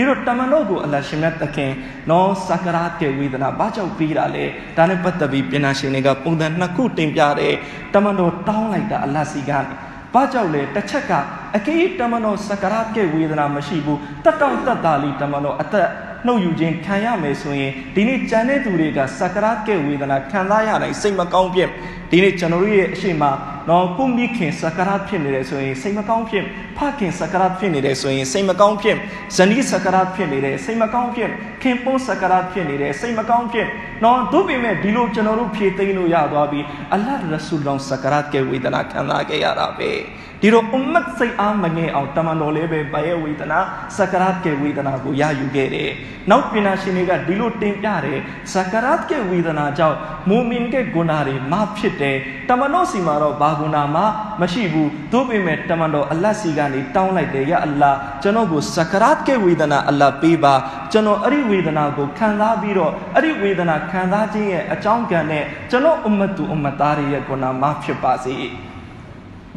ဒီတော့တမန်တော်ကိုအလရှင်မြတ်သခင်နော်စကရာတ်ရဲ့ဝေဒနာဘာကြောင့်ပြီးတာလဲဒါနဲ့ပတ်သက်ပြီးပညာရှင်တွေကပုံစံနှစ်ခုတင်ပြတယ်တမန်တော်တောင်းလိုက်တာအလစီကနေဘာကြောင့်လဲတစ်ချက်ကအကေးတမန်တော်စကရာတ်ရဲ့ဝေဒနာမရှိဘူးတက်တောင့်တက်တာလီတမန်တော်အသက်နှုတ်ယူခြင်းခံရမယ်ဆိုရင်ဒီနေ့ကြံတဲ့သူတွေကစကရာတ်ကဲဝေဒနာခံစားရတိုင်းစိတ်မကောင်းဖြစ် ဒီနေ့ကျွန်တော်တို့ရဲ့အရှိမနော်ကုမိခင်စကရာတ်ဖြစ်နေတယ်ဆိုရင်စိတ်မကောင်းဖြစ်ဖခင်စကရာတ်ဖြစ်နေတယ်ဆိုရင်စိတ်မကောင်းဖြစ်ဇနီးစကရာတ်ဖြစ်နေတယ်စိတ်မကောင်းဖြစ်ခင်ပွန်းစကရာတ်ဖြစ်နေတယ်စိတ်မကောင်းဖြစ်နော်တို့ပေမဲ့ဒီလိုကျွန်တော်တို့ဖြေသိမ်းလို့ရသွားပြီအလ္လာဟ်ရဆူလောင်စကရာတ်ကဲဝေဒနာခံစားခဲ့ရတာပဲဒီတော့အွမ်မတ်စိတ်အားမငယ်အောင်တမန်တော်လေးပဲဘရဲ့ဝေဒနာစကရတ်ကဲဝေဒနာကိုရယူခဲ့တယ်။နောက်ပညာရှင်တွေကဒီလိုတင်ပြတယ်စကရတ်ကဲဝေဒနာကြောင့်မူမင်ကဲဂုဏတွေမဖြစ်တယ်။တမန်တော်စီမှာတော့ဘာဂုဏမှမရှိဘူး။သို့ပေမဲ့တမန်တော်အလတ်စီကနေတောင်းလိုက်တယ်ရအလ္လာကျွန်တော်ကိုစကရတ်ကဲဝေဒနာအလ္လာပေးပါကျွန်တော်အဲ့ဒီဝေဒနာကိုခံစားပြီးတော့အဲ့ဒီဝေဒနာခံစားခြင်းရဲ့အကြောင်းကံနဲ့ကျွန်တော်အွမ်မတ်တူအွမ်မတ်သားတွေရဲ့ဂုဏမဖြစ်ပါစေ။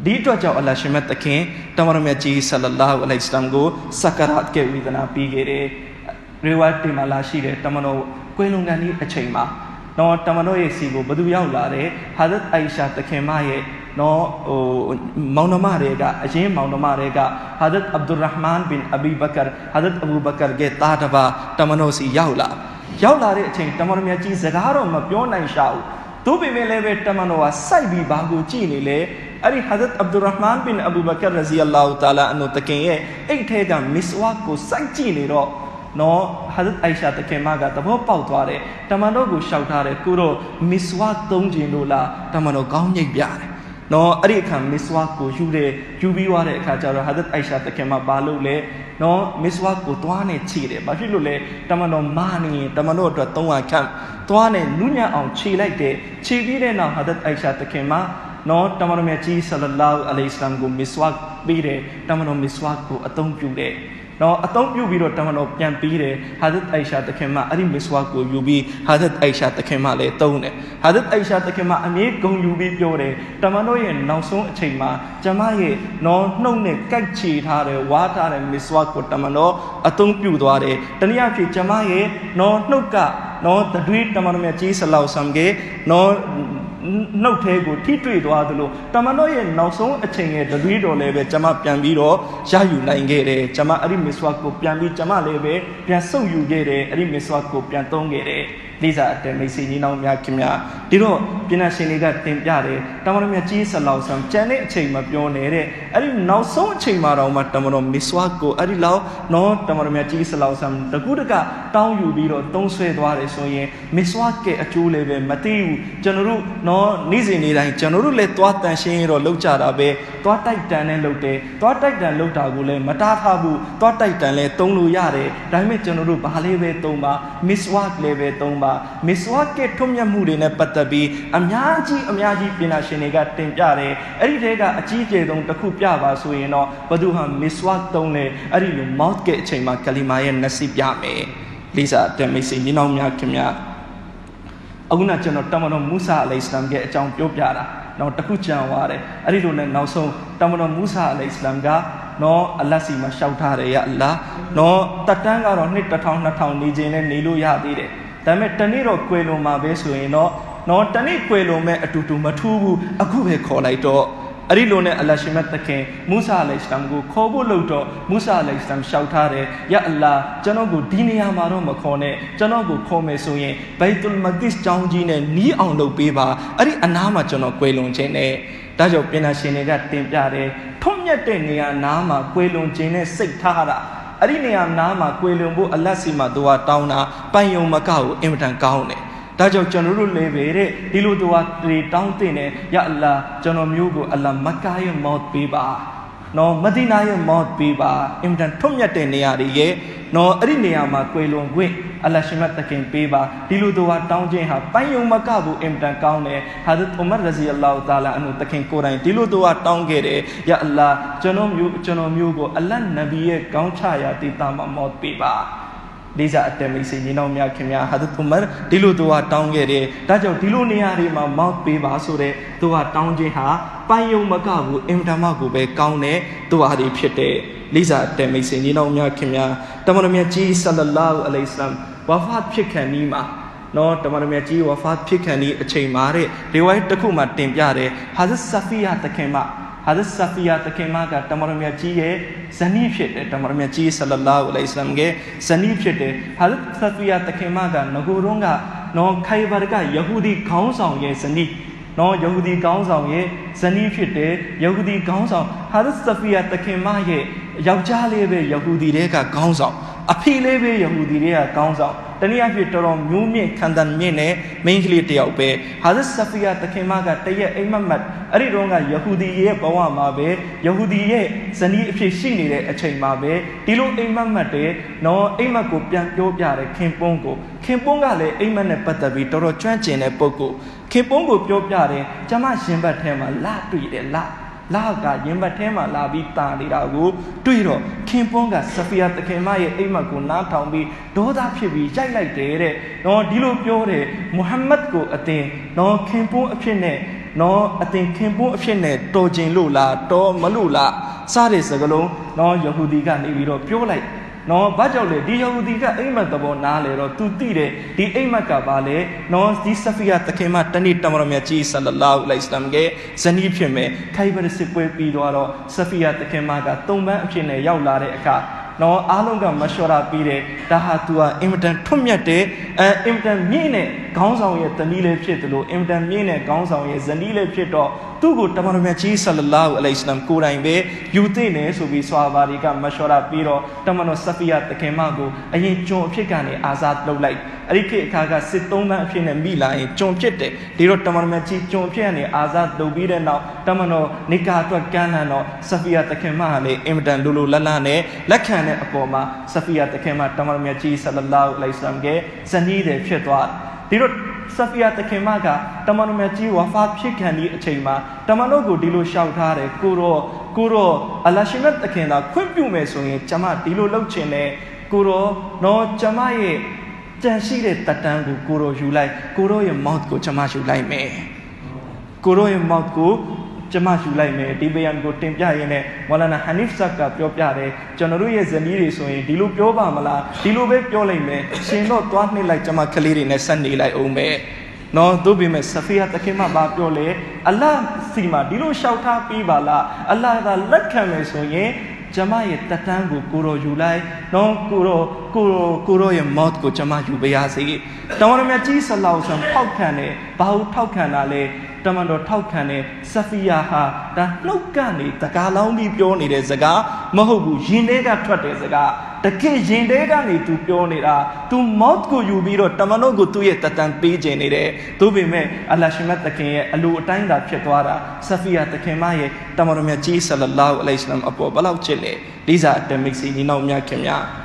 ဒီအတွက်ကြောင့်အလ္လာရှင်မတ်သခင်တမန်တော်မြတ်ကြီးဆလလာဟူအလိုင်စလမ်ကိုစကရတ်ကဲဝေဒနာပြီးခဲ့တယ်ရေဝတ်တင်မှာလာရှိတယ်တမန်တော်ကွေးလုံကန်ဒီအချိန်မှာ နော်တမန်တော်ရဲ့စီကိုဘသူရောက်လာတယ်ဟာဇတ်အိုင်ရှာသခင်မရဲ့နော်ဟိုမောင်နှမတွေကအရင်မောင်နှမတွေကဟာဇတ်အဗ်ဒူရ်ဟ်မန်ဘင်အဘီဘကာဟာဇတ်အဘူဘကာရဲ့တာတပါတမန်တော်စီရောက်လာရောက်လာတဲ့အချိန်တမန်တော်မြတ်ကြီးစကားတော့မပြောနိုင်ရှာဘူးတို့ပေမဲ့လည်းပဲတမန်တော်ကစိုက်ပြီးဘာကိုကြည့်နေလဲအဲ့ဒီဟာဇတ်အဗ်ဒူရ်ဟ်မန်ဘင်အဘူဘကာရဇီအလ္လာဟူတာလာအန်တကင်ရဲ့အိတ်ထဲကမစ်ဝါကိုစိုက်ကြည့်နေတော့ နော်ဟာဇတ်အိုင်ရှာတခင်မကသဘောပေါက်သွားတယ်တမန်တော်ကိုရှောက်ထားတယ်ကိုတော့မစ်ဝါသုံးခြင်းလို့လားတမန်တော်ကောင်းညိတ်ပြတယ်နော်အဲ့ဒီအခါမစ်ဝါကိုယူတယ်ယူပြီးသွားတဲ့အခါကျတော့ဟာဇတ်အိုင်ရှာတခင်မဘာလို့လဲနော်မစ်ဝါကိုသွားနဲ့ခြေတယ်ဘာဖြစ်လို့လဲတမန်တော်မာနေရင်တမန်တော်အတွက်300ခန့်သွားနဲ့နုညံ့အောင်ခြေလိုက်တယ်ခြေပြီးတဲ့နောက်ဟာဇတ်အိုင်ရှာတခင်မနော်တမန်တော်မြတ်ကြီးဆလလာဟူအလိုင်စလမ်ကိုမစ်ဝါပေးတယ်တမန်တော်မစ်ဝါကိုအသုံးပြုတယ် နော်အသုံးပြုပြီးတော့တမန်တော်ပြန်ပြီးတယ်ဟာဇတ်အိုင်ရှာတခင်မအဲ့ဒီမစ်ဝါကိုယူပြီးဟာဇတ်အိုင်ရှာတခင်မလည်းသုံးတယ်ဟာဇတ်အိုင်ရှာတခင်မအမြဲဂုံယူပြီးပြောတယ်တမန်တော်ရဲ့နောက်ဆုံးအချိန်မှာကျမရဲ့နော်နှုတ်နဲ့ကိုက်ချီထားတယ်ဝါထားတယ်မစ်ဝါကိုတမန်တော်အသုံးပြုသွားတယ်တနည်းအားဖြင့်ကျမရဲ့နော်နှုတ်ကနော်တတွေးတမန်တော်မြတ်ကြီးဆလောက်ဆမ်ကေနော် နှုတ်သေးကိုထိတွေ့သွားသလိုတမန်တော်ရဲ့နောက်ဆုံးအချိန်ရဲ့တတွေးတော်လည်းပဲကျွန်မပြန်ပြီးတော့ရယူနိုင်ခဲ့တယ်ကျွန်မအဲ့ဒီမစ်ဝါကိုပြန်ပြီးကျွန်မလည်းပဲပြန်ဆုပ်ယူခဲ့တယ်အဲ့ဒီမစ်ဝါကိုပြန်သုံးခဲ့တယ် လေးစားအတဲမိတ်ဆွေညီနောင်များခင်ဗျာဒီတော့ပြင်နာရှင်တွေကတင်ပြတယ်တမန်တော်မြတ်ကြီးဆလောက်ဆမ်ကျန်တဲ့အချိန်မပြောနေတဲ့အဲ့ဒီနောက်ဆုံးအချိန်မှာတော့မှတမန်တော်မစ်ဝါကိုအဲ့ဒီလောက်နော်တမန်တော်မြတ်ကြီးဆလောက်ဆမ်တကူတကတောင်းယူပြီးတော့သုံးဆွဲသွားတယ်ဆိုရင်မစ်ဝါကဲအကျိုးလည်းပဲမသိဘူးကျွန်တော်တို့နော်နေ့စဉ်နေ့တိုင်းကျွန်တော်တို့လည်းသွားတန်ရှင်းရတော့လောက်ကြတာပဲသွားတိုက်တန်နဲ့လောက်တယ်သွားတိုက်တန်လောက်တာကိုလည်းမတားထားဘူးသွားတိုက်တန်လည်းသုံးလို့ရတယ်ဒါပေမဲ့ကျွန်တော်တို့ဘာလေးပဲသုံးပါမစ်ဝါလည်းပဲသုံးပါမစ်ဝါကဲထွတ်မြတ်မှုတွေနဲ့ပတ်သက်ပြီးအများကြီးအများကြီးပြင်နာရှင်တွေကတင်ပြတယ်အဲ့ဒီတဲကအကြီးအကျယ်ဆုံးတစ်ခုပြပါဆိုရင်တော့ဘသူဟာမစ်ဝါသုံးတယ်အဲ့ဒီလို mouth ကဲအချိန်မှာကလီမာရဲ့နစီပြမယ်လိစာတမိတ်စီညီနောင်များခင်ဗျာအခုနကျွန်တော်တမန်တော်မူဆာအလိုင်စလမ်ရဲ့အကြောင်းပြောပြတာနောက်တစ်ခုကြံသွားတယ်အဲ့ဒီလိုနဲ့နောက်ဆုံးတမန်တော်မူဆာအလိုင်စလမ်ကနော်အလတ်စီမှာရှောက်ထားတယ်ရအလ္လာနော်တတန်းကတော့နှစ်1000 2000နေခြင်းနဲ့နေလို့ရသေးတယ် ဒါပေမဲ့တနေ့တော့ကွယ်လွန်မှာပဲဆိုရင်တော့နော်တနေ့ကွယ်လွန်မဲ့အတူတူမထူးဘူးအခုပဲခေါ်လိုက်တော့အဲ့ဒီလိုနဲ့အလရှိမတ်တခင်မူဆာအလိုင်စလမ်ကိုခေါ်ဖို့လုပ်တော့မူဆာအလိုင်စလမ်ရှောက်ထားတယ်ယအလာကျွန်တော်ကိုဒီနေရာမှာတော့မခေါ်နဲ့ကျွန်တော်ကိုခေါ်မယ်ဆိုရင်ဘိုက်တူလ်မကစ်ကျောင်းကြီးနဲ့နီးအောင်လုပ်ပေးပါအဲ့ဒီအနားမှာကျွန်တော်ကွယ်လွန်ခြင်းနဲ့ဒါကြောင့်ပြင်နာရှင်တွေကတင်ပြတယ်ထွတ်မြတ်တဲ့နေရာနားမှာကွယ်လွန်ခြင်းနဲ့စိတ်ထားတာ အဲ့ဒီနေရာနားမှာကွယ်လွန်ဖို့အလတ်စီမှာသူကတောင်းတာပိုင်ယုံမကကိုအင်မတန်ကောင်းတယ်ဒါကြောင့်ကျွန်တော်တို့လည်းပဲတဲ့ဒီလိုသူကတွေတောင်းတင်တယ်ယအလာကျွန်တော်မျိုးကိုအလာမကာရဲ့မောတ်ပေးပါနော်မဒီနာရဲ့မောတ်ပေးပါအင်မတန်ထွတ်မြတ်တဲ့နေရာတွေရဲ့နော်အဲ့ဒီနေရာမှာကွယ်လွန်ခွင့် အလရှိမတ်တခင်ပေးပါဒီလိုသူကတောင်းခြင်းဟာပိုင်ယုံမကဘူးအင်မတန်ကောင်းတယ်ဟာဇတ်ဥမာရဇီအလ္လာဟူတာလာအနုတခင်ကိုယ်တိုင်ဒီလိုသူကတောင်းခဲ့တယ်ယအလာကျွန်တော်မျိုးကျွန်တော်မျိုးကိုအလတ်နဗီရဲ့ကောင်းချရာတည်တာမှာမောတ်ပေးပါလေးစားအတမိတ်စီညီနောင်များခင်များဟာဒတ်ဥမာဒီလိုသူကတောင်းခဲ့တယ်ဒါကြောင့်ဒီလိုနေရာတွေမှာမောက်ပေးပါဆိုတဲ့သူကတောင်းခြင်းဟာပိုင်ယုံမကဘူးအင်တာမကိုပဲကောင်းတဲ့သူဟာဒီဖြစ်တဲ့လိစာတဲမိတ်ဆွေညီနောင်များခင်များတမန်တော်မြတ်ကြီးဆလလာဟူအလိုင်စလမ် ဝါဖတ်ဖြစ်ခံဒီမှာနော်တမန်တော်မြတ်ကြီးဝါဖတ်ဖြစ်ခံဒီအချိန်မှာတဲ့ဒီဝိုင်းတစ်ခုမှတင်ပြတယ်ဟာဇတ်ဆဖီယာတခင်မဟာဇတ်ဆဖီယာတခင်မကတမန်တော်မြတ်ကြီးရဲ့ဇနီးဖြစ်တယ်တမန်တော်မြတ်ကြီးဆလလာဟူအလိုင်စလမ်ရဲ့ဇနီးဖြစ်တယ်ဟာဇတ်ဆဖီယာတခင်မကငကိုတုံးကနော်ခိုင်ဘာကယဟူဒီခေါင်းဆောင်ရဲ့ဇနီးနော်ယဟူဒီခေါင်းဆောင်ရဲ့ဇနီးဖြစ်တယ်ယဟူဒီခေါင်းဆောင်ဟာဇတ်ဆဖီယာတခင်မရဲ့ယောက်ျားလေးပဲယဟူဒီတွေကခေါင်းဆောင် အဖေလေးပဲယဟူဒီတွေကခေါင်းဆောင်တနည်းအားဖြင့်တော်တော်မျိုးမြင့်ခံတန်မြင့်နဲ့မိန်းကလေးတယောက်ပဲဟာဇတ်ဆဖီယာတခင်မကတရက်အိမ်မက်မတ်အဲ့ဒီတော့ကယဟူဒီရဲ့ဘဝမှာပဲယဟူဒီရဲ့ဇနီးအဖြစ်ရှိနေတဲ့အချိန်မှာပဲဒီလိုအိမ်မက်မတ်တဲ့နော်အိမ်မက်ကိုပြန်ပြောပြတဲ့ခင်ပွန်းကိုခင်ပွန်းကလည်းအိမ်မက်နဲ့ပတ်သက်ပြီးတော်တော်ကျွမ်းကျင်တဲ့ပုဂ္ဂိုလ်ခင်ပွန်းကိုပြောပြတယ်ကျမရှင်ဘတ်ထဲမှာလာတွေ့တယ်လာ လာကရင်ဘတ်ထဲမှာလာပြီးတာနေတာကိုတွေ့တော့ခင်ပွန်းကဆဖီယာတခင်မရဲ့အိမ်မက်ကိုနားထောင်ပြီးဒေါသဖြစ်ပြီးရိုက်လိုက်တယ်တဲ့။နော်ဒီလိုပြောတယ်မုဟမ္မဒ်ကိုအတင်နော်ခင်ပွန်းအဖြစ်နဲ့နော်အတင်ခင်ပွန်းအဖြစ်နဲ့တော်ကျင်လို့လားတော်မလို့လားစတဲ့စကားလုံးနော်ယဟူဒီကနေပြီးတော့ပြောလိုက် နော်ဘာကြောင့်လဲဒီယဟူဒီကအိမ်မက်သဘောနားလေတော့ तू သိတယ်ဒီအိမ်မက်ကဘာလဲနော်ဒီဆဖီယာတခင်မတဏိတမရမြတ်ကြီးဆလလာဟူအလိုင်စလမ်ကဇနီးဖြစ်မယ်ခိုင်ဘရစစ်ပွဲပြီးတော့ဆဖီယာတခင်မကသုံးပန်းအဖြစ်နဲ့ရောက်လာတဲ့အခါ နော်အားလုံးကမရှော်ရာပြီးတယ်ဒါဟာ तू ဟာအင်မတန်ထွတ်မြတ်တဲ့အဲအင်မတန်မြင့်တဲ့ခေါင်းဆောင်ရဲ့တနည်းလေးဖြစ်တယ်လို့အင်မတန်မြင့်တဲ့ခေါင်းဆောင်ရဲ့ဇနီးလေးဖြစ်တော့သူ့ကိုတမန်တော်မြတ်ကြီးဆလလာဟူအလိုင်စလမ်ကိုယ်တိုင်ပဲယူသိနေဆိုပြီးဆွာဘာတွေကမရှော်ရာပြီးတော့တမန်တော်ဆဖီယာတခင်မကိုအရင်ကျွန်အဖြစ်ကနေအာဇတ်လုပ်လိုက်အဲ့ဒီခေတ်အခါကစစ်သုံးပန်းအဖြစ်နဲ့မိလာရင်ကျွန်ဖြစ်တယ်ဒီတော့တမန်တော်မြတ်ကြီးကျွန်ဖြစ်ကနေအာဇတ်လုပ်ပြီးတဲ့နောက်တမန်တော်နေကာအတွက်ကမ်းလှမ်းတော့ဆဖီယာတခင်မကလည်းအင်မတန်လိုလိုလတ်လတ်နဲ့လက်ခံတဲ့အပေါ်မှာဆဖီယာတခင်မတမန်တော်မြတ်ကြီးဆလလာဟူအလိုင်စလမ်ကဇနီးတယ်ဖြစ်သွားဒီတော့ဆဖီယာတခင်မကတမန်တော်မြတ်ကြီးဝါဖာဖြစ်ခံဒီအချိန်မှာတမန်တော်ကိုဒီလိုရှောက်ထားတယ်ကိုတော့ကိုတော့အလရှိမတ်တခင်သာခွင့်ပြုမယ်ဆိုရင်ကျမဒီလိုလုပ်ချင်တယ်ကိုတော့တော့ကျမရဲ့ကြံရှိတဲ့တတန်းကိုကိုတော့ယူလိုက်ကိုတော့ရဲ့ mouth ကိုကျမယူလိုက်မယ်ကိုတော့ရဲ့ mouth ကို ကျမယူလိုက်မယ်ဒီဘယံကိုတင်ပြရင်းနဲ့မော်လာနာဟနီဖ်ဆက်ကပြောပြတယ်ကျွန်တော်တို့ရဲ့ဇနီးတွေဆိုရင်ဒီလိုပြောပါမလားဒီလိုပဲပြောလိုက်မယ်ရှင်တော့သွားနှိမ့်လိုက်ကျမကလေးတွေနဲ့ဆက်နေလိုက်အောင်ပဲနော်တို့ပေမဲ့ဆဖီယာတခင်မဘာပြောလဲအလ္လာဟ်စီမှာဒီလိုရှောက်ထားပြီးပါလားအလ္လာဟ်ကလက်ခံမယ်ဆိုရင်ကျမရဲ့တတန်းကိုကိုရောယူလိုက်နော်ကိုရောကိုရောကိုရောရဲ့ mouth ကိုကျမယူပါရစေတမန်တော်မြတ်ကြီးဆလောက်ဆံဖောက်ခံတယ်ဘာလို့ထောက်ခံတာလဲ တမန်တော်ထောက်ခံတဲ့ဆဖီယာဟာဒါနှုတ်ကနေတကားလောင်းပြီးပြောနေတဲ့စကားမဟုတ်ဘူးရင်ထဲကထွက်တဲ့စကားတကယ်ရင်ထဲကနေ तू ပြောနေတာ तू mouth ကိုယူပြီးတော့တမန်တော်ကိုသူ့ရဲ့တတန်ပေးခြင်းနေတယ်သို့ပေမဲ့အလ္လာဟ်ရှိမတ်တခင်ရဲ့အလိုအတိုင်းသာဖြစ်သွားတာဆဖီယာတခင်မရဲ့တမန်တော်မြတ်ကြီးဆလလာဟူအလိုင်စလမ်အပေါ်ဘလောက်ချစ်လဲလိစာအတမစ်စီညီနောင်များခင်များ